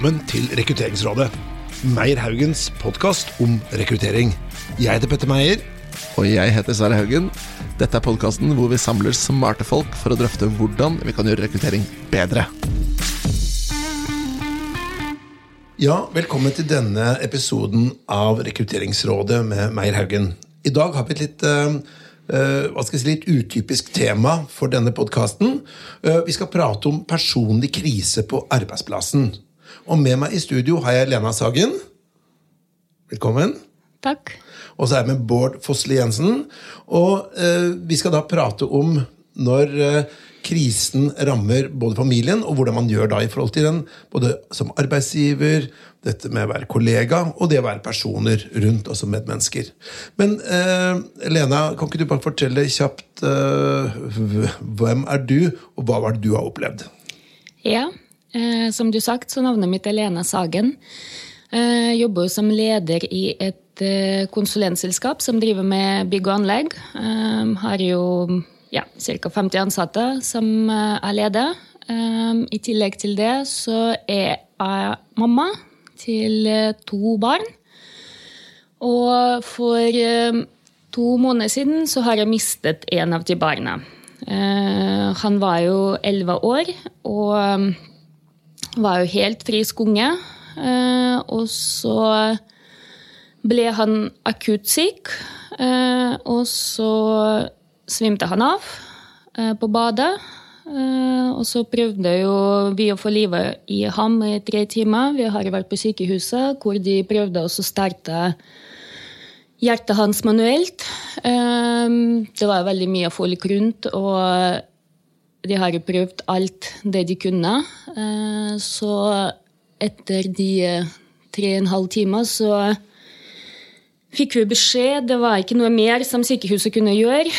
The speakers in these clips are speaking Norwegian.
velkommen til Rekrutteringsrådet. Meyer Haugens podkast om rekruttering. Jeg heter Petter Meyer. Og jeg heter Sverre Haugen. Dette er podkasten hvor vi samler smarte folk for å drøfte hvordan vi kan gjøre rekruttering bedre. Ja, velkommen til denne episoden av Rekrutteringsrådet med Meyer Haugen. I dag har vi et litt uh, hva skal jeg si, litt utypisk tema for denne podkasten. Uh, vi skal prate om personlig krise på arbeidsplassen. Og med meg i studio har jeg Lena Sagen. Velkommen. Takk. Og så er jeg med Bård Fossli Jensen. Og eh, vi skal da prate om når krisen rammer både familien, og hvordan man gjør da i forhold til den, både som arbeidsgiver, dette med å være kollega, og det å være personer rundt, altså medmennesker. Men eh, Lena, kan ikke du bare fortelle kjapt eh, hvem er du, og hva var det du har opplevd? Ja, eh, som du sagt, så navnet mitt er Lena Sagen. Jeg eh, jobber som leder i et eh, konsulentselskap som driver med bygg og anlegg. Jeg eh, har jo ja, ca. 50 ansatte som eh, er leder. I tillegg til det så er jeg mamma til eh, to barn. Og for to måneder siden så har jeg mistet en av de barna. Han var jo elleve år og var jo helt frisk unge. Uh, og så ble han akutt syk, uh, og så svimte han av eh, på badet. Eh, og så prøvde jo vi å få livet i ham i tre timer. Vi har vært på sykehuset hvor de prøvde å starte hjertet hans manuelt. Eh, det var veldig mye folk rundt, og de har prøvd alt det de kunne. Så etter de tre og en halv timer så fikk vi beskjed. Det var ikke noe mer som sykehuset kunne gjøre.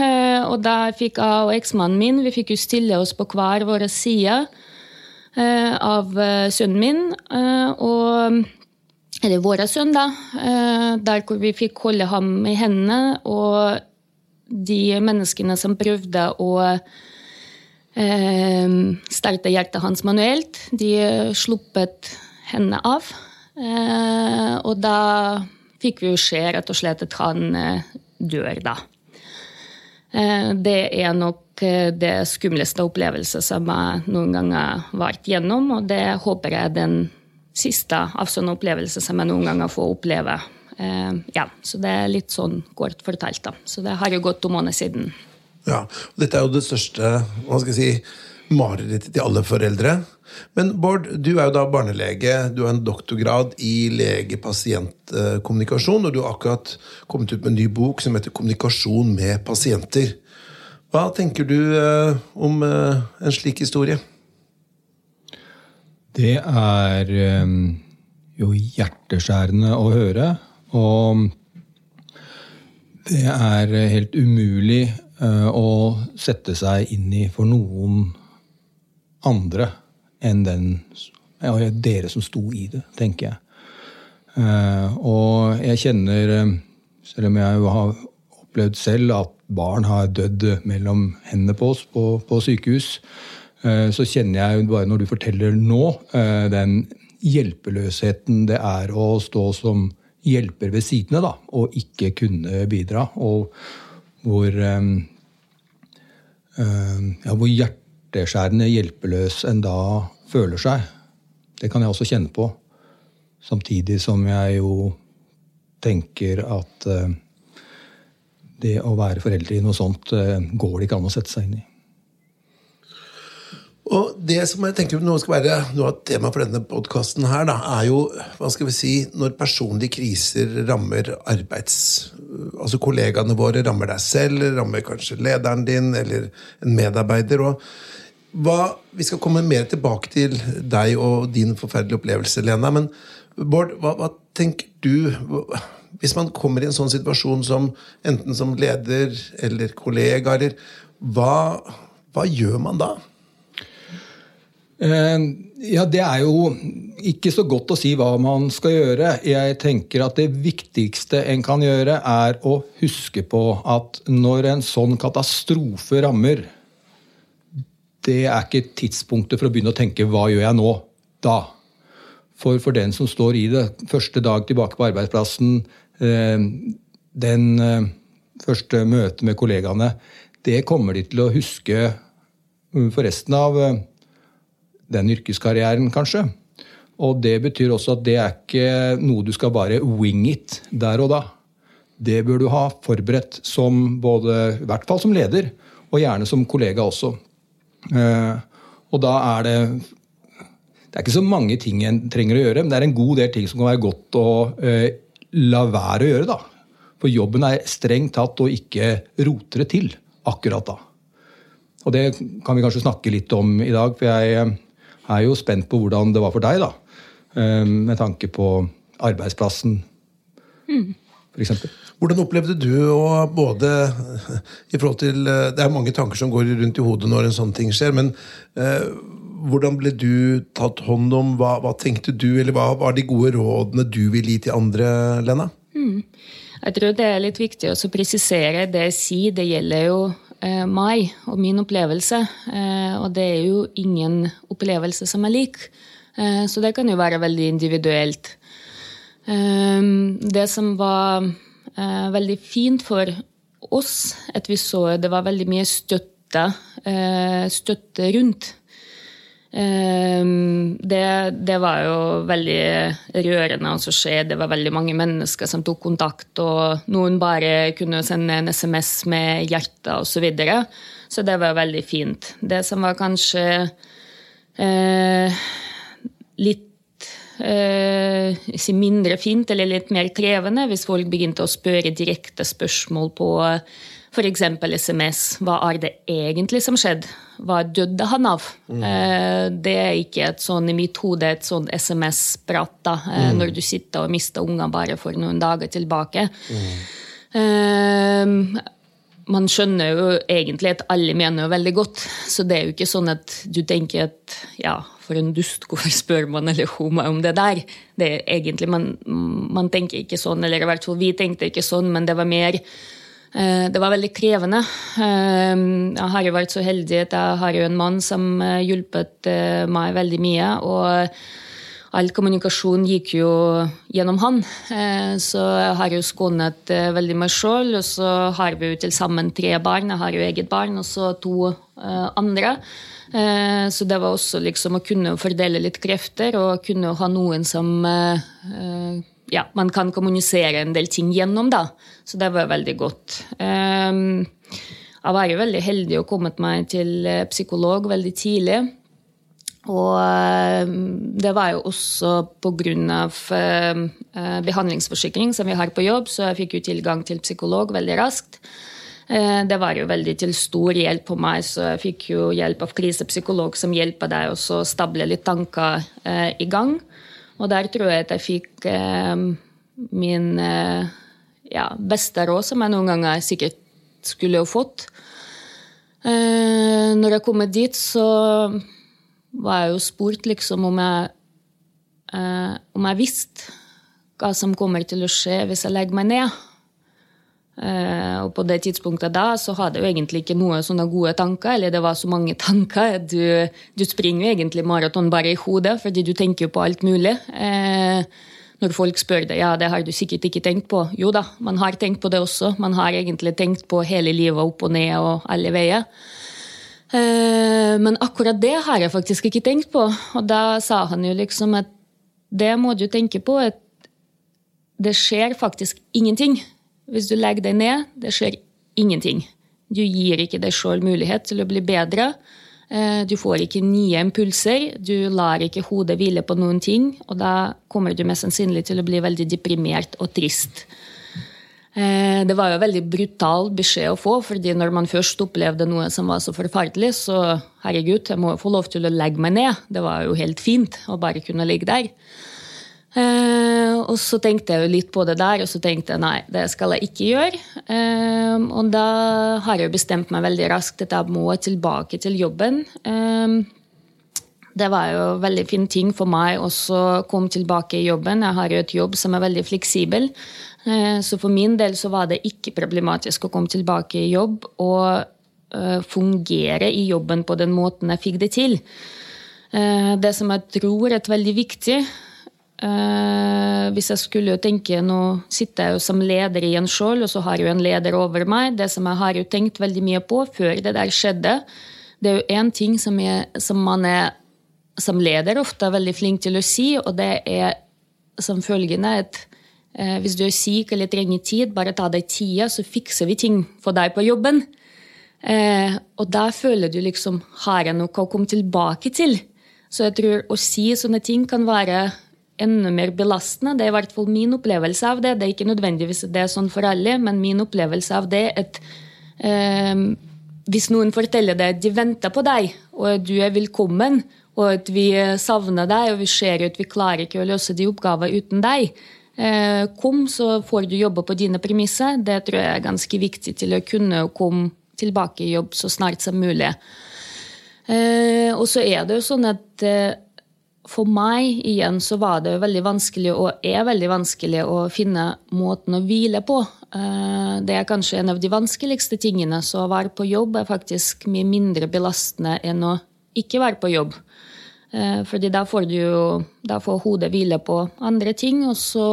Eh, og da fikk jeg og eksmannen min vi fikk jo stille oss på hver vår side eh, av eh, sønnen min. Og eller vår sønn, da. Der hvor vi fikk holde ham i hendene. Og de menneskene som prøvde å starte hjertet hans manuelt, de sluppet hendene av. Og da fikk vi jo se rett og slett at han eh, dør, da. Eh, det er nok eh, det skumleste opplevelsen som jeg noen gang har vært gjennom, og det håper jeg er den siste av sånne opplevelser som jeg noen ganger får oppleve. Ja, så det er litt sånn kort fortalt, da. Så det har jo gått to måneder siden. Ja, og Dette er jo det største hva skal jeg si, marerittet til alle foreldre. Men Bård, du er jo da barnelege. Du har en doktorgrad i lege-pasient-kommunikasjon, og du har akkurat kommet ut med en ny bok som heter 'Kommunikasjon med pasienter'. Hva tenker du eh, om eh, en slik historie? Det er eh, jo hjerteskjærende å høre. Og det er helt umulig å sette seg inn i for noen andre enn den dere som sto i det, tenker jeg. Uh, og jeg kjenner, eh, selv om jeg har opplevd selv at barn har dødd mellom hendene på oss på, på sykehus, så kjenner jeg bare når du forteller nå, den hjelpeløsheten det er å stå som hjelper ved sidene da, og ikke kunne bidra. Og hvor, um, ja, hvor hjerteskjærende hjelpeløs en da føler seg. Det kan jeg også kjenne på. Samtidig som jeg jo tenker at uh, det å være foreldre i noe sånt uh, går det ikke an å sette seg inn i. Og det som jeg tenker nå skal være noe av temaet for denne podkasten, er jo hva skal vi si, når personlige kriser rammer arbeids... Altså kollegaene våre, rammer deg selv, rammer kanskje lederen din eller en medarbeider. og hva, vi skal komme mer tilbake til deg og din forferdelige opplevelse, Lena. Men Bård, hva, hva tenker du Hvis man kommer i en sånn situasjon som enten som leder eller kollega, eller hva, hva gjør man da? Eh, ja, Det er jo ikke så godt å si hva man skal gjøre. Jeg tenker at Det viktigste en kan gjøre, er å huske på at når en sånn katastrofe rammer, det er ikke tidspunktet for å begynne å tenke 'hva gjør jeg nå?' da. For, for den som står i det, første dag tilbake på arbeidsplassen, eh, den eh, første møtet med kollegaene, det kommer de til å huske for resten av eh, den yrkeskarrieren, kanskje. Og det betyr også at det er ikke noe du skal bare wing it der og da. Det bør du ha forberedt som både, i hvert fall som leder, og gjerne som kollega også. Og da er det det er ikke så mange ting en trenger å gjøre, men det er en god del ting som kan være godt å eh, la være å gjøre. da. For jobben er strengt tatt å ikke rote det til akkurat da. Og det kan vi kanskje snakke litt om i dag, for jeg eh, er jo spent på hvordan det var for deg, da. Eh, med tanke på arbeidsplassen, mm. f.eks. Hvordan opplevde du å både i forhold til eh, Det er mange tanker som går rundt i hodet når en sånn ting skjer, men eh, hvordan ble du tatt hånd om? Hva, hva, tenkte du, eller hva var de gode rådene du vil gi til andre, Lena? Mm. Jeg tror det er litt viktig å presisere det jeg sier. Det gjelder jo meg og min opplevelse. Eh, og det er jo ingen opplevelse som er lik. Eh, så det kan jo være veldig individuelt. Eh, det som var eh, veldig fint for oss, at vi så det var veldig mye støtte, eh, støtte rundt. Ehm, det, det, var jo veldig rørende å se. Det var veldig mange mennesker som tok kontakt, og noen bare kunne sende en SMS med hjertet osv. Så, videre. så det var veldig fint. Det som var kanskje eh, litt eh, mindre fint eller litt mer krevende, hvis folk begynte å spørre direkte spørsmål på F.eks. SMS. Hva er det egentlig som skjedde? Hva døde han av? Mm. Det er ikke et sånn i mitt hode et sånn SMS-prat da, eh, mm. når du sitter og mister unga bare for noen dager tilbake. Mm. Man skjønner jo egentlig at alle mener jo veldig godt, så det er jo ikke sånn at du tenker at ja, for en dust, hvorfor spør man eller hun meg om det der? Det er egentlig, man, man tenker ikke sånn, eller i hvert fall vi tenkte ikke sånn, men det var mer Eh, det var veldig krevende. Eh, jeg har jo vært så heldig at jeg har jo en mann som eh, hjulpet meg veldig mye. og All kommunikasjon gikk jo gjennom han, så jeg har jo skånet veldig meg sjøl. Og så har vi jo til sammen tre barn. Jeg har jo eget barn og så to andre. Så det var også liksom å kunne fordele litt krefter og kunne ha noen som ja, man kan kommunisere en del ting gjennom. da. Så det var veldig godt. Jeg var jo veldig heldig og kommet meg til eh, psykolog veldig tidlig. Og ehm, det var jo også pga. Uh, eh, behandlingsforsikring som vi har på jobb, så jeg fikk jo tilgang til psykolog veldig raskt. Det var jo veldig til stor hjelp på meg, så jeg fikk jo hjelp av krisepsykolog som hjelper deg å stable litt tanker i gang. Og der tror jeg at jeg fikk eh, min eh, ja, beste råd, som jeg noen ganger sikkert skulle ha fått. Eh, når jeg kom dit, så var jeg jo spurt liksom om jeg, eh, om jeg visste hva som kommer til å skje hvis jeg legger meg ned. Eh, og på det tidspunktet da så hadde jeg jo egentlig ikke noe sånne gode tanker. Eller det var så mange tanker. Du, du springer jo egentlig maraton bare i hodet, fordi du tenker jo på alt mulig. Eh, når folk spør deg ja, det har du sikkert ikke tenkt på. Jo da, man har tenkt på det også. Man har egentlig tenkt på hele livet opp og ned og alle veier. Uh, men akkurat det har jeg faktisk ikke tenkt på. Og da sa han jo liksom at det må du tenke på. at det skjer faktisk ingenting hvis du legger deg ned, det skjer ingenting. Du gir ikke deg sjøl mulighet til å bli bedre. Eh, du får ikke nye impulser, du lar ikke hodet hvile på noen ting. Og da kommer du mest sannsynlig til å bli veldig deprimert og trist. Eh, det var jo veldig brutal beskjed å få, fordi når man først opplevde noe som var så forferdelig, så herregud, jeg må få lov til å legge meg ned. Det var jo helt fint å bare kunne ligge der. Eh, og så tenkte jeg jo litt på det der, og så tenkte jeg nei, det skal jeg ikke gjøre. Eh, og da har jeg jo bestemt meg veldig raskt at jeg må tilbake til jobben. Det var jo veldig fin ting for meg også å komme tilbake i jobben. Jeg har jo et jobb som er veldig fleksibel. Eh, så for min del så var det ikke problematisk å komme tilbake i jobb og eh, fungere i jobben på den måten jeg fikk det til. Eh, det som jeg tror er veldig viktig, hvis jeg skulle tenke Nå sitter jeg jo som leder i en skjold, og så har jeg en leder over meg. Det som jeg har jo tenkt veldig mye på før det der skjedde, det er jo én ting som, jeg, som man er som leder ofte er veldig flink til å si, og det er som følgende at hvis du er syk eller trenger tid, bare ta deg tida, så fikser vi ting for deg på jobben. Eh, og da føler du liksom Har jeg noe å komme tilbake til? Så jeg tror å si sånne ting kan være enda mer belastende. Det er i hvert fall min opplevelse av det. Det er ikke nødvendigvis det er sånn for alle, men min opplevelse av det at eh, hvis noen forteller deg at de venter på deg, og at du er velkommen, og at vi savner deg, og vi ser at vi klarer ikke å løse de oppgavene uten deg, eh, kom, så får du jobbe på dine premisser. Det tror jeg er ganske viktig til å kunne komme tilbake i jobb så snart som mulig. Eh, og så er det jo sånn at eh, for meg igjen så var det veldig vanskelig, og er veldig vanskelig, å finne måten å hvile på. Eh, det er kanskje en av de vanskeligste tingene. Så å være på jobb er faktisk mye mindre belastende enn å ikke være på jobb. Eh, fordi da får, du da får hodet hvile på andre ting, og så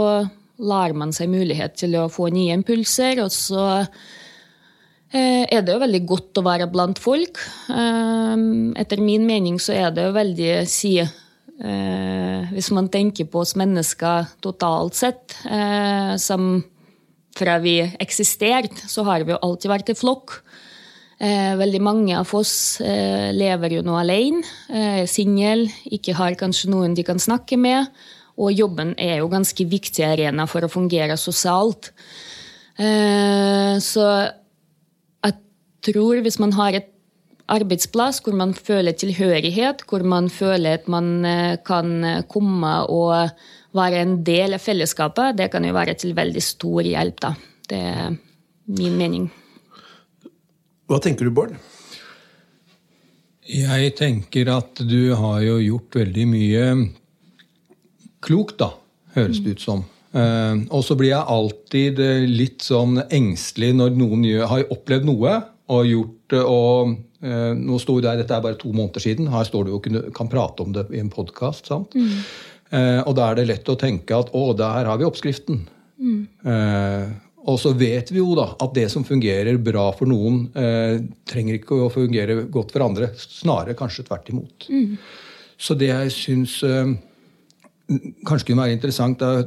lar man seg mulighet til å få nye impulser. Og så eh, er det jo veldig godt å være blant folk. Etter min mening så er det jo veldig si, Eh, hvis man tenker på oss mennesker totalt sett, eh, som fra vi eksisterte, så har vi jo alltid vært i flokk. Eh, veldig mange av oss lever jo nå alene, er singel, ikke har kanskje noen de kan snakke med. Og jobben er jo ganske viktig arena for å fungere sosialt. Så jeg tror hvis man har et arbeidsplass hvor man føler tilhørighet, hvor man føler at man eh, kan eh, komme og være en del av fellesskapet, det kan jo være til veldig stor hjelp. Da. Det er min mening. Hva tenker du, Bård? Jeg tenker at du har jo gjort veldig mye klokt, da, høres det ut som. Uh, og så blir jeg alltid litt sånn engstelig når noen har opplevd noe og gjort det og Eh, nå sto der, Dette er bare to måneder siden. Her står du og kan prate om det i en podkast. Mm. Eh, og da er det lett å tenke at å, der har vi oppskriften. Mm. Eh, og så vet vi jo da at det som fungerer bra for noen, eh, trenger ikke å fungere godt for andre. Snarere kanskje tvert imot. Mm. Så det jeg syns eh, kanskje kunne være interessant, er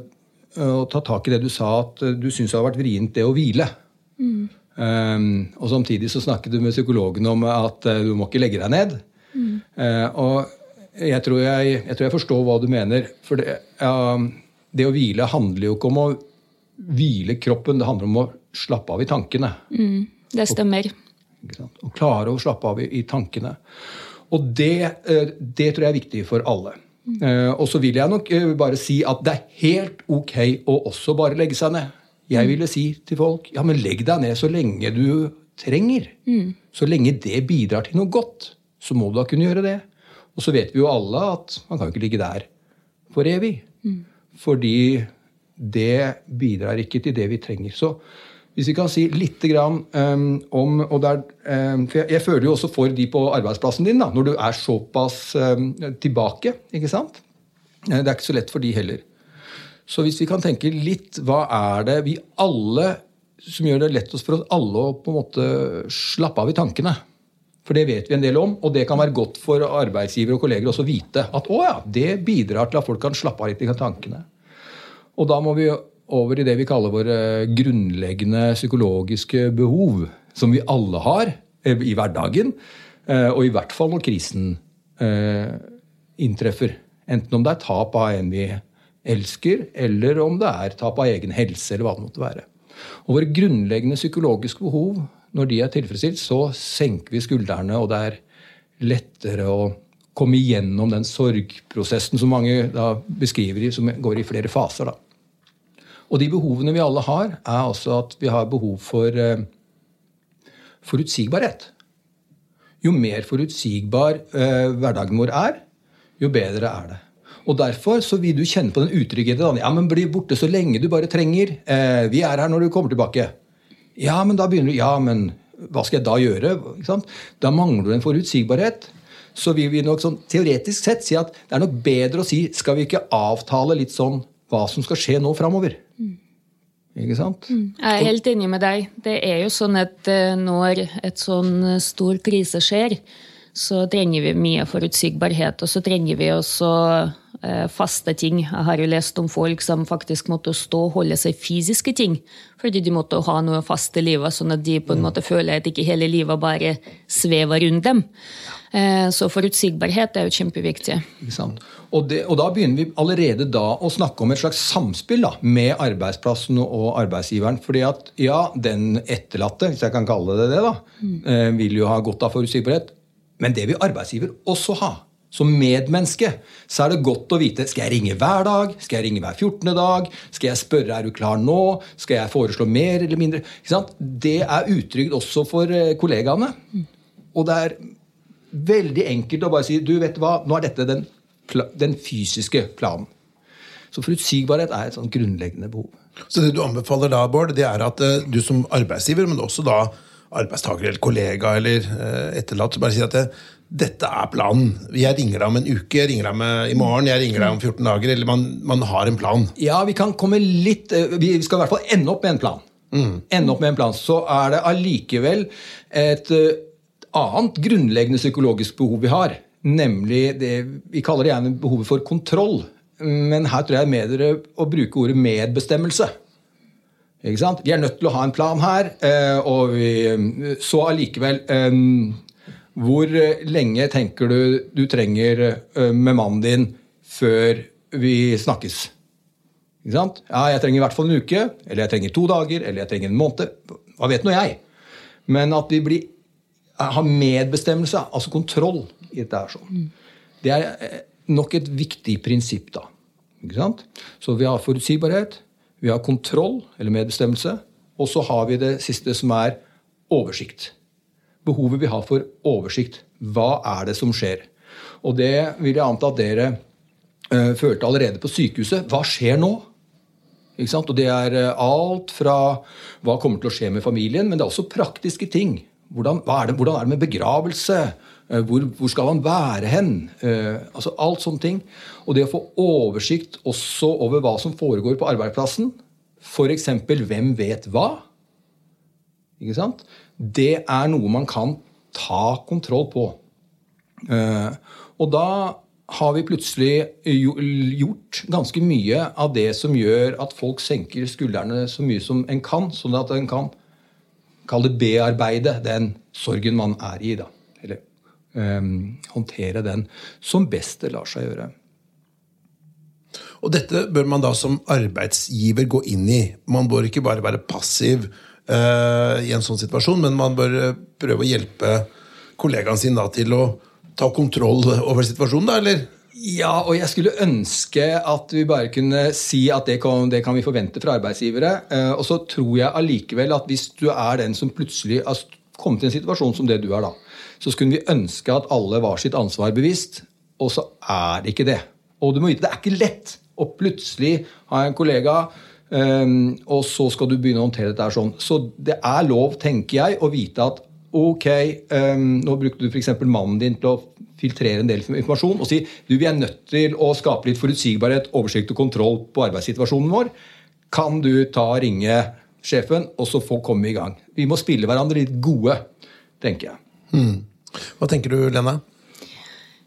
eh, å ta tak i det du sa, at du syns det har vært vrient det å hvile. Mm. Eh, og samtidig så snakket du med psykologen om at uh, du må ikke legge deg ned. Mm. Og jeg tror jeg, jeg tror jeg, forstår hva du mener. For det, ja, det, å hvile handler jo ikke om å hvile kroppen, det handler om å slappe av i tankene. Mm, det stemmer. Å klare å slappe av i, i tankene. Og det, eh, det, tror jeg er viktig for alle. Mm. og så vil jeg nok bare si at det er helt ok å også bare legge seg ned. Jeg ville si til folk ja, men legg deg ned så lenge du trenger. Mm. Så lenge det bidrar til noe godt, så må du da kunne gjøre det. Og så vet vi jo alle at man kan ikke ligge der for evig. Mm. Fordi det bidrar ikke til det vi trenger. Så hvis vi kan si litt grann, um, om og der, um, for jeg, jeg, føler jo også for de på arbeidsplassen din, da, når du er såpass um, tilbake. ikke sant? Det er ikke så lett for de heller. Så hvis vi kan tenke litt, hva er det vi alle som gjør det lett for oss alle å på en måte slappe av i tankene? For det vet vi en del om, og det kan være godt for arbeidsgivere og kolleger også å vite at å ja, det bidrar til at folk kan slappe av litt i tankene. Og da må vi over i det vi kaller våre grunnleggende psykologiske behov, som vi alle har eh, i hverdagen, eh, og i hvert fall når krisen eh, inntreffer. Enten om det er tap av en vi elsker, eller om det er tap av egen helse, eller hva det måtte være. Og Våre grunnleggende psykologiske behov, når de er tilfredsstilt, så senker vi skuldrene, og det er lettere å komme igjennom den sorgprosessen som mange beskriver, som går i flere faser. Da. Og de behovene vi alle har, er altså at vi har behov for eh, forutsigbarhet. Jo mer forutsigbar eh, hverdagen vår er, jo bedre er det. Og Derfor så vil du kjenne på den utryggheten. Ja, men bli borte så lenge du bare trenger. Eh, vi er her når du kommer tilbake. Ja, men da begynner du Ja, men hva skal jeg da gjøre? Da mangler du en forutsigbarhet. så vil vi nok sånn teoretisk sett si at det er nok bedre å si skal vi ikke avtale litt sånn hva som skal skje nå framover. Ikke sant? Jeg er helt enig med deg. Det er jo sånn at eh, når et sånn stor krise skjer, så trenger vi mye forutsigbarhet, og så trenger vi også eh, faste ting. Jeg har jo lest om folk som faktisk måtte stå og holde seg fysiske ting, fordi de måtte ha noe fast i livet, sånn at de på en måte føler at ikke hele livet bare svever rundt dem. Eh, Så forutsigbarhet er jo kjempeviktig. Og, det, og da begynner vi allerede da å snakke om et slags samspill da, med arbeidsplassen og arbeidsgiveren. fordi at ja, den etterlatte, hvis jeg kan kalle det det, da, mm. vil jo ha godt av forutsigbarhet. Men det vil arbeidsgiver også ha. Som medmenneske så er det godt å vite skal jeg ringe hver dag, skal jeg ringe hver 14. dag, skal jeg spørre er du klar nå, skal jeg foreslå mer eller mindre. Det er utrygt også for eh, kollegaene. Og det er veldig enkelt å bare si du vet hva, nå er dette den, den fysiske planen. Så forutsigbarhet er et sånn grunnleggende behov. Så det du anbefaler da, Bård, det er at eh, du som arbeidsgiver, men også da arbeidstaker eller kollega eller eh, etterlatt, bare sier at det, dette er planen. Jeg ringer deg om en uke, jeg ringer deg med i morgen, jeg ringer deg om 14 dager. Eller man, man har en plan. Ja, vi kan komme litt eh, Vi skal i hvert fall ende opp med en plan. Ende opp med en plan. Så er det allikevel et eh, annet grunnleggende psykologisk behov vi har. Nemlig det vi kaller det gjerne behovet for kontroll. Men her tror jeg mer dere å bruke ordet medbestemmelse. Ikke sant? Vi er nødt til å ha en plan her, eh, og vi, så allikevel eh, Hvor lenge tenker du du trenger eh, med mannen din før vi snakkes? Ikke sant? Ja, jeg trenger i hvert fall en uke, eller jeg trenger to dager, eller jeg trenger en måned. Hva vet nå jeg? Men at vi blir, har medbestemmelse, altså kontroll, i dette her sånn. Det er eh, nok et viktig prinsipp, da. Ikke sant? Så vi har forutsigbarhet, vi har kontroll, eller medbestemmelse, og så har vi det siste som er oversikt. Behovet vi har for oversikt. Hva er det som skjer? Og det vil jeg anta at dere uh, følte allerede på sykehuset. Hva skjer nå? Ikke sant? Og det er eh, alt fra hva kommer til å skje med familien, men det er også praktiske ting. Hvordan, er, det, hvordan er det med begravelse? Eh, Hvor, hvor skal han være hen? Eh, altså Alt sånne ting. Og det å få oversikt også over hva som foregår på arbeidsplassen, f.eks. hvem vet hva, ikke sant? det er noe man kan ta kontroll på. Eh, og da har vi plutselig gjort ganske mye av det som gjør at folk senker skuldrene så mye som en kan, sånn at en kan kalle det bearbeide den sorgen man er i. da. Eller um, håndtere den som best det lar seg gjøre. Og dette bør man da som arbeidsgiver gå inn i. Man bør ikke bare være passiv uh, i en sånn situasjon, men man bør eh, prøve å hjelpe kollegaen sin da til å ta kontroll over situasjonen, da, eller? Ja, og jeg skulle ønske at vi bare kunne si at det kan, det kan vi forvente fra arbeidsgivere. Eh, og så tror jeg allikevel at hvis du er den som plutselig har kommet i en situasjon som det du er, da, så skulle vi ønske at alle var sitt ansvar bevisst, og så er det ikke det. Og du må vite, det er ikke lett å plutselig ha en kollega, eh, og så skal du begynne å håndtere dette sånn. Så det er lov, tenker jeg, å vite at ok, eh, nå brukte du f.eks. mannen din til å filtrere en del informasjon og si du, vi er nødt til å skape litt forutsigbarhet, oversikt og kontroll på arbeidssituasjonen vår. Kan du ta og ringe sjefen, og så få komme i gang? Vi må spille hverandre litt gode, tenker jeg. Hva tenker du, Lena?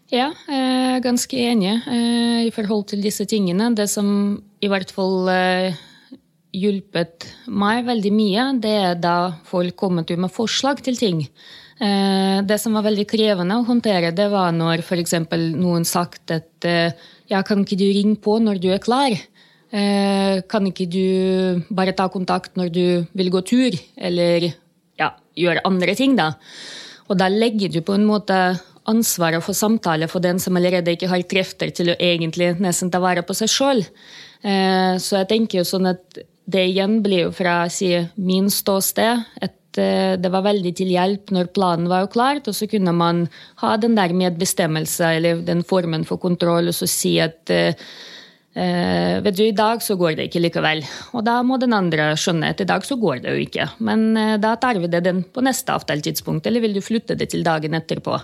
Ja, jeg er ganske enig eh, i forhold til disse tingene. Det som i hvert fall eh, hjulpet meg veldig mye, det er da folk kommer til med forslag til ting. Eh, Det som var veldig krevende å håndtere, det var når f.eks. noen sagt at eh, ja, kan ikke du ringe på når du er klar? Eh, Kan ikke du bare ta kontakt når du vil gå tur? Eller ja, gjøre andre ting, da. Og da legger du på en måte ansvaret for samtale for den som allerede ikke har krefter til å egentlig nesten ta vare på seg sjøl. Så jeg tenker jo sånn at det igjen blir jo fra si, min ståsted eh, det var veldig til hjelp når planen var jo klart, og så kunne man ha den der medbestemmelse eller den formen for kontroll og så si at eh, Eh, vet du, I dag så går det ikke likevel. Og da må den andre skjønne at i dag så går det jo ikke. Men eh, da tar vi det den på neste avtaletidspunkt, eller vil du flytte det til dagen etterpå?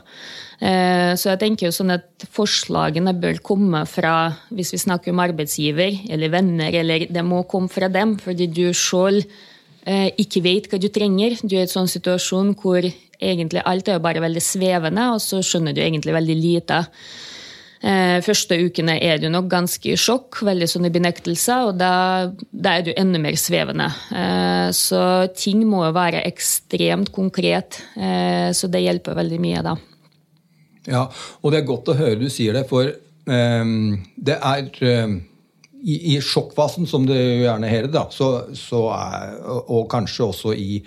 Eh, så jeg tenker jo sånn at forslagene bør komme fra, hvis vi snakker om arbeidsgiver eller venner, eller det må komme fra dem, fordi du sjøl ikke vet hva du trenger. Du er i en sånn situasjon hvor egentlig alt er jo bare veldig svevende, og så skjønner du egentlig veldig lite. Eh, første ukene er du nok ganske i sjokk, veldig sånn i benektelse, og da, da, er du enda mer svevende. Eh, så ting må jo være ekstremt konkret, eh, så det hjelper veldig mye da. Ja, og det er godt å høre du sier det, for det er i, i, sjokkfasen, som det gjerne heter, da, så, så er, og kanskje også i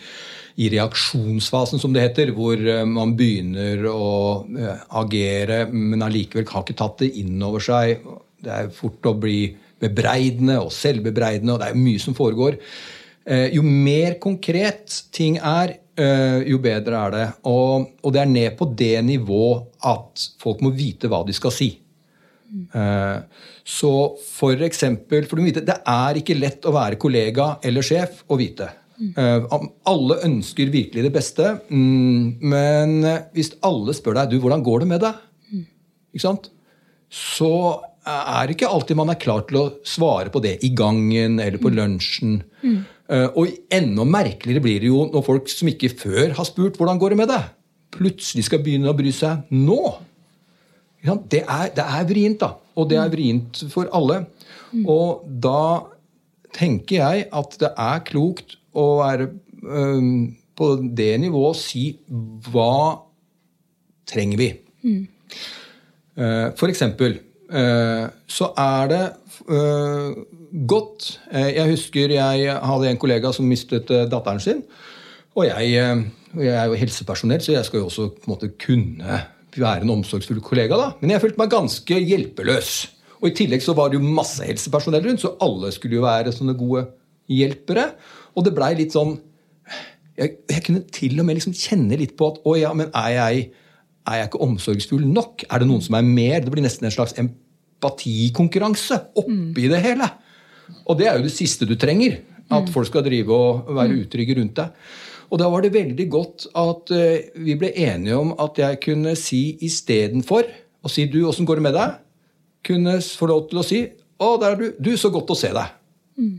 i reaksjonsfasen, som det heter, hvor eh, man begynner å eh, agere, men allikevel har ikke tatt det inn over seg. Det er fort å bli bebreidende og selvbebreidende, og det er mye som foregår. Eh, jo mer konkret ting er, jo bedre er det. Og, og det er ned på det nivå at folk må vite hva de skal si. Så for eksempel, for du vite, Det er ikke lett å være kollega eller sjef og vite. Uh, alle ønsker virkelig det beste, mm, men hvis alle spør deg du, hvordan går det med deg, mm. så er det ikke alltid man er klar til å svare på det i gangen eller på lunsjen. Mm. Uh, og enda merkeligere blir det jo når folk som ikke før har spurt hvordan går det med deg, plutselig skal begynne å bry seg nå. Det er, det er vrient, da. Og det er vrient for alle. Og da tenker jeg at det er klokt å være um, på det nivået og si hva trenger vi? Mm. Uh, for eksempel uh, så er det uh, godt Jeg husker jeg hadde en kollega som mistet datteren sin. Og jeg, jeg, er jo helsepersonell, så jeg skal jo også på en måte kunne være en omsorgsfull kollega. da. Men jeg følte meg ganske hjelpeløs. Og I tillegg så var det jo masse helsepersonell rundt, så alle skulle jo være sånne gode hjelpere. Og det blei litt sånn jeg, jeg, kunne til og med liksom kjenne litt på at å ja, men er jeg, er jeg ikke omsorgsfull nok? Er det noen som er mer? Det blir nesten en slags empatikonkurranse oppi det hele. Og det er jo det siste du trenger. At mm. folk skal drive og være mm. utrygge rundt deg. Og da var det veldig godt at uh, vi ble enige om at jeg kunne si istedenfor å si du, åssen går det med deg? Kunne få lov til å si å, der er du. Du, så godt å se deg. Mm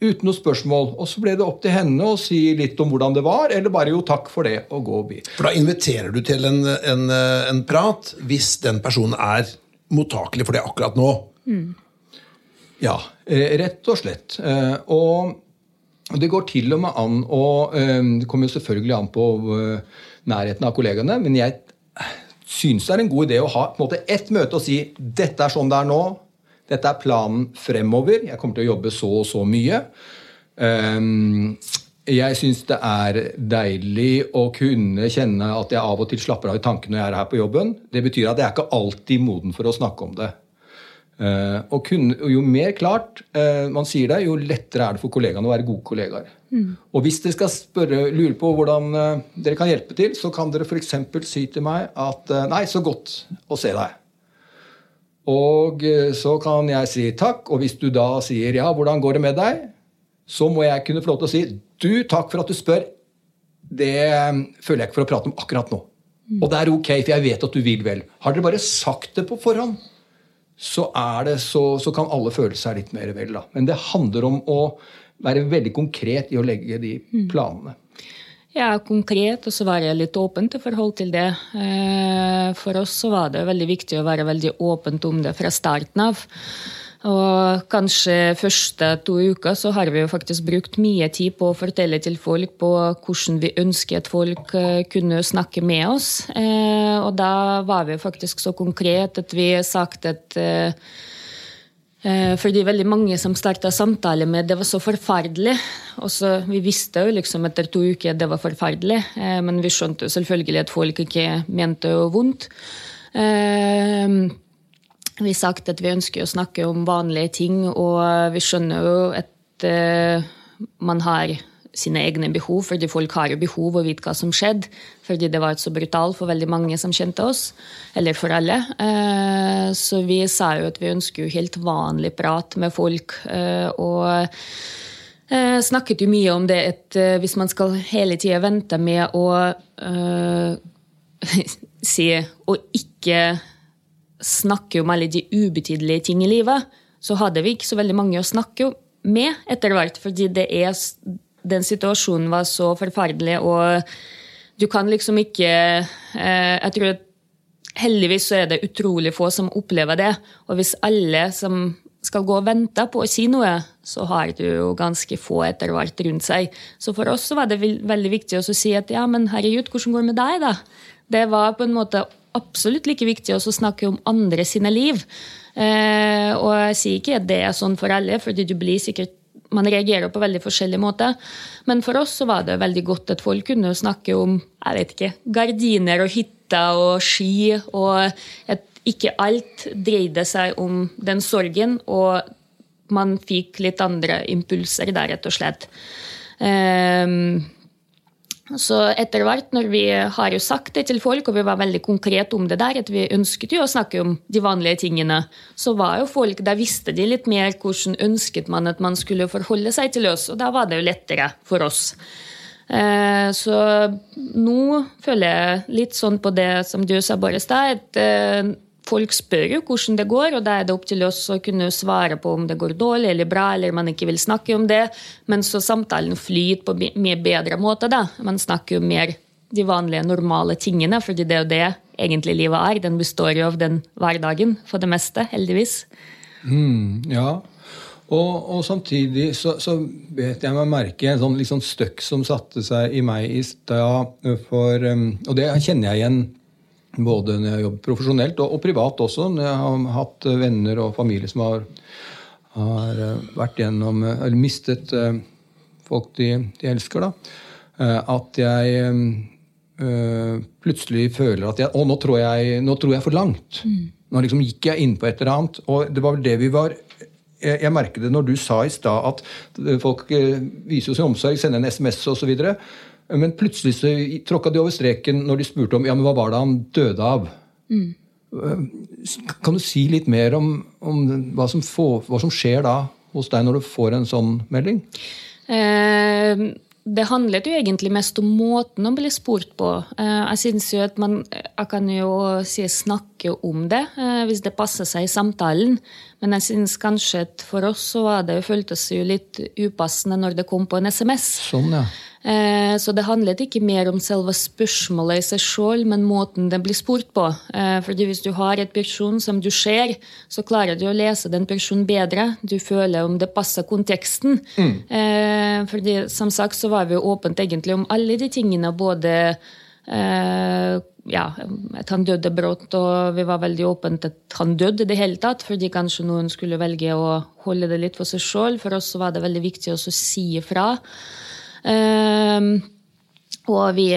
uten noe spørsmål. Og så ble det opp til henne å si litt om hvordan det var, eller bare jo takk for det, og gå forbi. For da inviterer du til en, en, en, prat hvis den personen er mottakelig for det akkurat nå. Mm. Ja, eh, rett og slett. Eh, og det går til og med an å eh, Det kommer jo selvfølgelig an på nærheten av kollegaene, men jeg syns det er en god idé å ha på en måte ett møte og si dette er sånn det er nå, dette er planen fremover. Jeg kommer til å jobbe så og så mye. Ehm, jeg syns det er deilig å kunne kjenne at jeg av og til slapper av i tankene når jeg er her på jobben. Det betyr at jeg er ikke alltid moden for å snakke om det. Uh, og kun, jo mer klart uh, man sier det, jo lettere er det for kollegaene å være gode kollegaer. Mm. Og hvis dere skal spørre, lure på hvordan uh, dere kan hjelpe til, så kan dere f.eks. si til meg at Nei, så godt å se deg. Og eh, så kan jeg si takk, og hvis du da sier ja, hvordan går det med deg, så må jeg kunne få lov til å si du, takk for at du spør. Det eh, føler jeg ikke for å prate om akkurat nå. Og det er ok, for jeg vet at du vil vel. Har dere bare sagt det på forhånd, så, det, så, så kan alle føle seg litt mer vel. Da. Men det handler om å være veldig konkret i å legge de mm. planene. Ja, konkret, og så var jeg litt åpent i forhold til det. Eh, for oss så var det veldig viktig å være veldig åpent om det fra starten av. Og kanskje første to uker så har vi jo faktisk brukt mye tid på å fortelle til folk på hvordan vi ønsker at folk eh, kunne snakke med oss. Eh, og da var vi faktisk så konkret at vi sagt at Eh, fordi veldig mange som starta samtale med det var så forferdelig. Og så, vi visste jo liksom etter to uker at det var forferdelig, men vi skjønte jo selvfølgelig at folk ikke mente vondt. Eh, vi sagt at vi ønsker å snakke om vanlige ting, og vi skjønner jo at man har sine egne behov, fordi folk har jo behov og vet hva som skjedde. Fordi det var så brutalt for veldig mange som kjente oss. Eller for alle. Uh, så vi sa jo at vi ønsker jo helt vanlig prat med folk. Uh, og eh, snakket jo mye om det at hvis man skal hele tida vente med å si og ikke snakke om alle de ubetydelige ting i livet, så hadde vi ikke så veldig mange å snakke med etter hvert. Fordi er, den situasjonen var så forferdelig, og du kan liksom ikke eh, Jeg tror at heldigvis så er det utrolig få som opplever det. Og hvis alle som skal gå og vente på å si noe, så har du jo ganske få etter hvert rundt seg. Så for oss så var det veldig viktig å si at ja, men herregud, hvordan går det med deg, da? Det var på en måte absolutt like viktig å snakke om andre sine liv. Eh, og jeg sier ikke at det er sånn for alle, fordi du blir sikkert man reagerer på veldig forskjellige måter. Men for oss så var det veldig godt at folk kunne snakke om jeg vet ikke, gardiner og hytter og ski. Og at ikke alt dreide seg om den sorgen, og man fikk litt andre impulser der, rett og slett. Um, så etter hvert, når vi har jo sagt det til folk, og vi var veldig konkrete om det der, at vi ønsket jo å snakke om de vanlige tingene, så var jo folk, da visste de litt mer hvordan ønsket man at man skulle forholde seg til oss, og da var det jo lettere for oss. Eh, så nå føler jeg litt sånn på det som du sa, Boris, da, at eh, folk spør jo hvordan det går, og da er det opp til oss å kunne svare på om det går dårlig eller bra, eller man ikke vil snakke om det. Men så samtalen flyter på mye bedre måte. da. Man snakker jo mer de vanlige, normale tingene, fordi det er jo det egentlig livet er. Den består jo av den hverdagen, for det meste, heldigvis. Mm, ja, og, og, samtidig så, så vet jeg meg merke en sånn liksom støkk som satte seg i meg i stad. For og det kjenner jeg igjen både når jeg jobber profesjonelt og, og, privat også. Når jeg har hatt venner og familie som har, har eh, vært gjennom eh, Eller mistet folk de, de, elsker. da, At jeg øh, plutselig føler at jeg Å, nå tror jeg, nå tror jeg for langt. Mm. Nå liksom gikk jeg inn på et eller annet. Og det var vel det vi var jeg, jeg merket det når du sa i stad at folk viser sin omsorg, sender en SMS osv. Men plutselig så tråkka de over streken når de spurte om ja, men hva var det han døde av. Mm. Kan du si litt mer om, om hva, som får, hva, som skjer da hos deg når du får en sånn melding? Eh, det handlet jo egentlig mest om måten å bli spurt på. Eh, jeg synes jo at man jeg kan jo si snakke om det eh, hvis det passer seg i samtalen. Men jeg synes kanskje at for oss så var det, føltes jo litt upassende når det kom på en SMS. Sånn, ja. Eh, så det handlet ikke mer om selve spørsmålet i seg sjøl, men måten det blir spurt på. Fordi hvis du har et person som du ser, så klarer du å lese den personen bedre. Du føler om det passer konteksten. Mm. Fordi som sagt så var vi åpent egentlig om alle de tingene. Både eh, ja, at han døde brått, og vi var veldig åpent at han døde i det hele tatt. Fordi kanskje noen skulle velge å holde det litt for seg sjøl. For oss var det veldig viktig å si ifra. Eh, og vi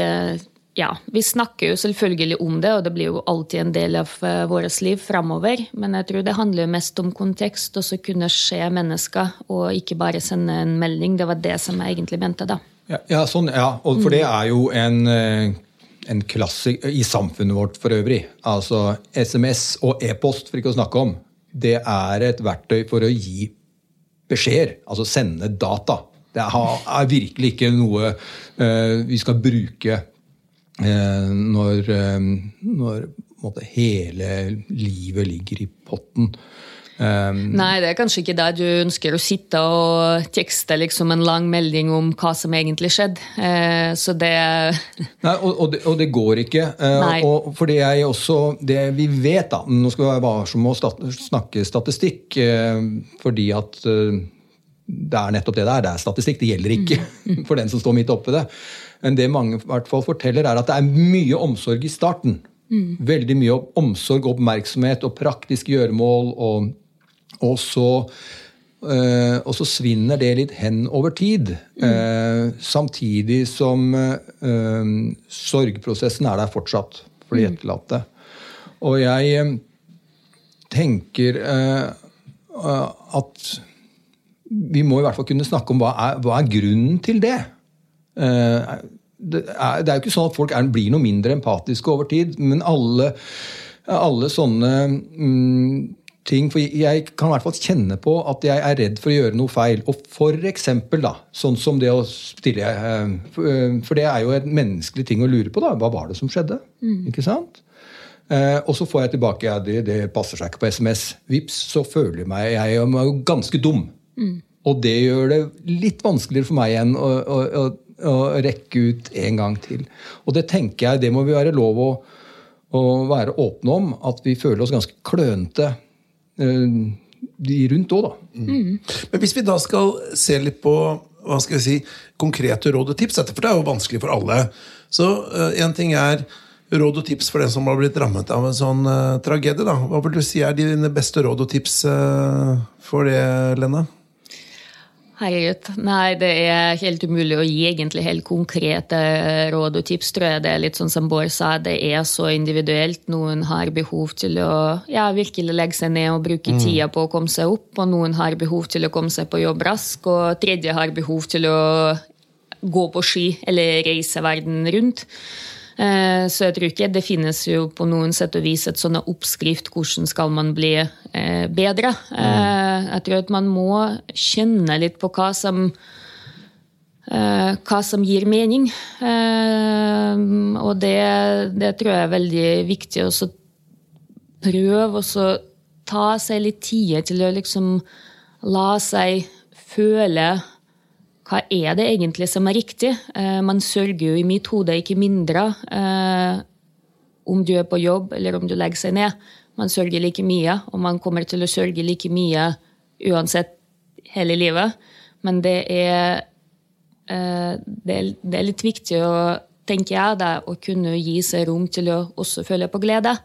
ja, vi snakker jo selvfølgelig om det, og det blir jo alltid en del av vårt liv framover. Men jeg tror det handler mest om kontekst, og så kunne se mennesker, og ikke bare sende en melding. Det var det som jeg egentlig mente, da. Ja, ja sånn, ja. Og for det er jo en, eh, en klasse i samfunnet vårt for øvrig. Altså SMS og e-post, for ikke å snakke om. Det er et verktøy for å gi beskjeder, altså sende data. Det er virkelig ikke noe uh, vi skal bruke Eh, når, eh, når hele livet ligger i potten. Um, Nei, det er kanskje ikke der du ønsker å sitte og tekste liksom en lang melding om hva som egentlig skjedde. Uh, så det Nei, og, og, det, og, det, går ikke. Uh, og fordi jeg også Det vi vet, da Nå skal vi være varsomme stat snakke statistikk, uh, fordi at det er nettopp det det er. Det er statistikk. Det gjelder ikke mm. for den som står midt oppi det. Men det mange i hvert fall forteller, er at det er mye omsorg i starten. Mm. Veldig mye omsorg, oppmerksomhet og praktisk gjøremål. Og, og, så, eh, og, så, svinner det litt hen over tid. Mm. Eh, samtidig som øh, sorgprosessen er der fortsatt for de mm. etterlatte. Og jeg tenker øh, at vi må i hvert fall kunne snakke om hva er, hva er grunnen til det. Eh, det er, det er jo ikke sånn at folk er, blir noe mindre empatiske over tid, men alle, alle sånne mm, ting For jeg kan i hvert fall kjenne på at jeg er redd for å gjøre noe feil. Og for eksempel, da, sånn som det å stille eh, For, det er jo en menneskelig ting å lure på. da, Hva var det som skjedde? Ikke sant? Eh, og så får jeg tilbake ja, det, det passer seg ikke på SMS. Vips, så føler jeg meg jeg er jo ganske dum. Og det gjør det litt vanskeligere for meg igjen å, å, å, rekke ut en gang til. Og det tenker jeg, det må vi være lov å, å være åpne om. At vi føler oss ganske klønete de rundt òg, da. Men hvis vi da skal se litt på hva skal jeg si, konkrete råd og tips, for det er jo vanskelig for alle. Så én ting er råd og tips for den som har blitt rammet av en sånn uh, tragedie. da. Hva vil du si er dine beste råd og tips uh, for det, Lena? Herregud. Nei, det er helt umulig å gi egentlig helt konkrete råd og tips, tror jeg. Det er litt sånn som Bård sa, det er så individuelt. Noen har behov til å ja, virkelig legge seg ned og bruke tida på å komme seg opp, og noen har behov til å komme seg på jobb rask, og tredje har behov til å gå på ski eller reise verden rundt. Eh, Så jeg tror ikke det finnes jo på noen sett og vis et sånn oppskrift hvordan skal man bli eh, bedre. Eh, Jeg tror at man må kjenne litt på hva som hva som gir mening. Og det, det tror jeg er veldig viktig. å prøve å ta seg litt tid til å liksom la seg føle hva er det egentlig som er riktig? Eh, man sørger jo i mitt hode ikke mindre eh, om du er på jobb eller om du legger seg ned. Man sørger like mye, og man kommer til å sørge like mye uansett hele livet. Men det er, eh, det er, litt viktig å, tenker jeg, det, å kunne gi seg rom til å også føle på glede.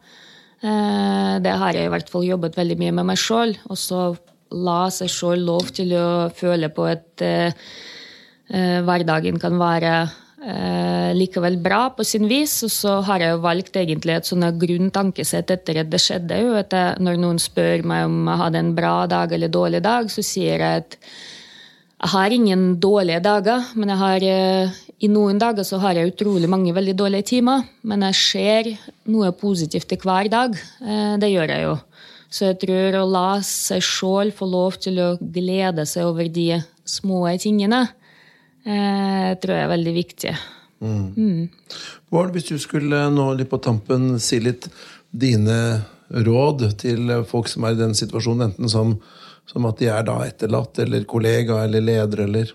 Det har jeg i hvert fall jobbet veldig mye med meg sjøl. Og så la seg sjøl lov til å føle på at eh, eh, hverdagen kan være eh, likevel bra på sin vis. Og så har jeg jo valgt egentlig et sånn grunntankesett etter at det skjedde. jo, at jeg, Når noen spør meg om jeg hadde en bra dag eller dårlig dag, så sier jeg at jeg har ingen dårlige dager, men jeg har, i noen dager så har jeg utrolig mange veldig dårlige timer. Men jeg ser noe positivt i hver dag. Det gjør jeg jo. Så jeg tror å la seg sjøl få lov til å glede seg over de små tingene, eh, tror jeg er veldig viktig. Bård, hvis du skulle nå litt på tampen si litt dine råd til folk som er i den situasjonen, enten som, som at de er da etterlatt, eller kollega, eller leder, eller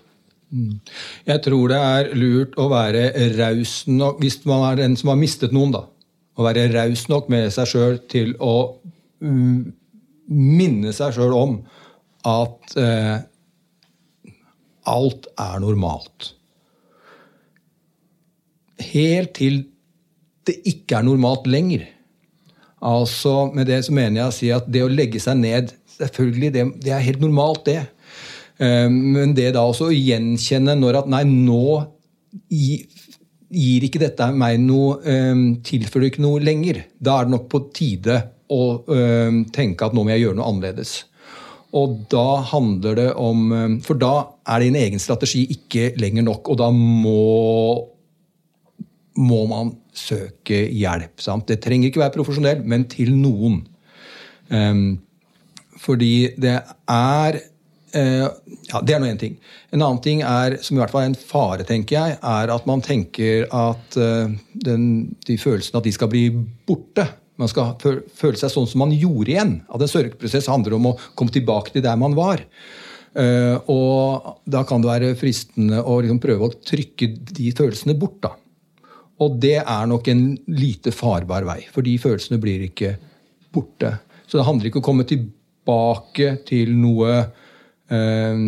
Jeg tror det er lurt å være raus nok, hvis man er den som har mistet noen, da. Å være raus nok med seg sjøl til å mm, minne seg sjøl om at eh, alt er normalt. Helt til det ikke er normalt lenger. Altså, Med det så mener jeg å si at det å legge seg ned Selvfølgelig, det, det er helt normalt, det. Eh, Men det da også å gjenkjenne når at nei, nå gi- gir ikke dette meg noe eh, Tilfører ikke noe lenger. Da er det nok på tide å øh, tenke at nå må jeg gjøre noe annerledes. Og da handler det om For da er din egen strategi ikke lenger nok, og da må må man søke hjelp. Sant? Det trenger ikke være profesjonell, men til noen. Um, fordi det er uh, Ja, det er nå én ting. En annen ting er, som i hvert fall er en fare, tenker jeg, er at man tenker at uh, den, de følelsene at de skal bli borte. Man skal føle seg sånn som man gjorde igjen. At en sørgeprosess handler om å komme tilbake til der man var. Eh, og da kan det være fristende å liksom prøve å trykke de følelsene bort. da. Og det er nok en lite farbar vei, for de følelsene blir ikke borte. Så det handler ikke om å komme tilbake til noe eh,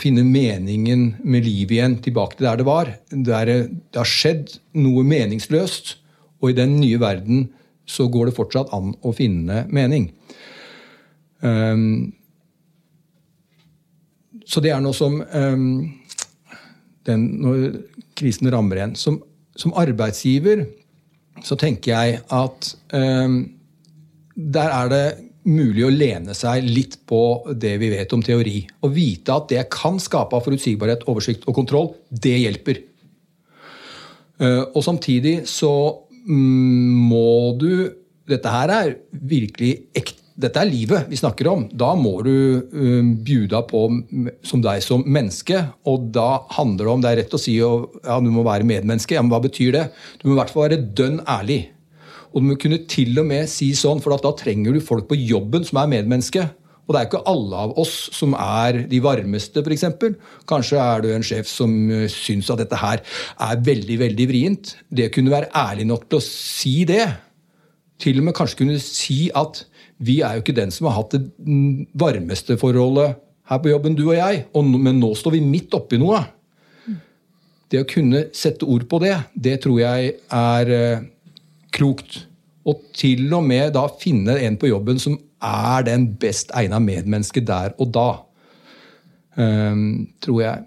Finne meningen med livet igjen, tilbake til der det var. Det, er, det har skjedd noe meningsløst, og i den nye verden så går det fortsatt an å finne mening. Um, så det er noe som um, den, Når krisen rammer igjen. Som, som arbeidsgiver så tenker jeg at um, der er det mulig å lene seg litt på det vi vet om teori. Og vite at det kan skape forutsigbarhet, oversikt og kontroll, det hjelper. Uh, og samtidig så må du Dette her er virkelig ekte. Dette er livet vi snakker om. Da må du uh, bjuda på som deg som menneske. Og da handler det om Det er rett å si at ja, du må være medmenneske. Ja, men hva betyr det? Du må i hvert fall være dønn ærlig. Og du må kunne til og med si sånn, for da trenger du folk på jobben som er medmenneske. Og det er ikke alle av oss som er de varmeste, f.eks. Kanskje er du en sjef som eh, syns at dette her er veldig, veldig vrient. Det kunne være ærlig nok til å si det. Til og med kanskje kunne si at vi er jo ikke den som har hatt det varmeste forholdet her på jobben, du og jeg, men nå står vi midt oppi noe. Det å kunne sette ord på det, det tror jeg er eh, klokt. Og til og med da finne en på jobben som er den best egna medmennesket der og da. Um, tror jeg.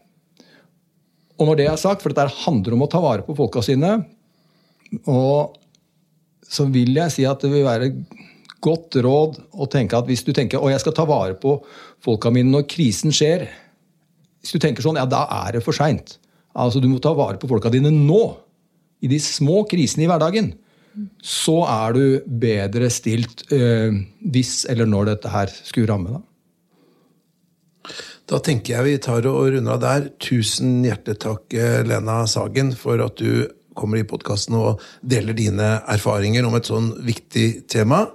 Og når det er sagt, for dette handler om å ta vare på folka sine, og så vil jeg si at det vil være godt råd å tenke at hvis du tenker å jeg skal ta vare på folka mine når krisen skjer Hvis du tenker sånn, ja, da er det for seint. Altså, du må ta vare på folka dine nå. I de små krisene i hverdagen så er du bedre stilt eh, hvis eller når dette her skulle ramme. Da. Da tenker jeg vi tar og runder av der. Tusen hjertelig takk, eh, Lena Sagen, for at du kommer i podkasten og deler dine erfaringer om et sånn viktig tema.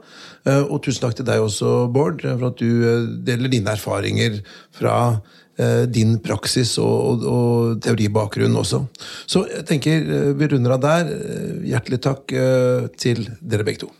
Eh, og tusen takk til deg også, Bård, for at du deler dine erfaringer fra Eh, din praksis og, og, og, teoribakgrunn også. Så jeg tenker eh, vi runder av der. Eh, hjertelig takk til dere begge to.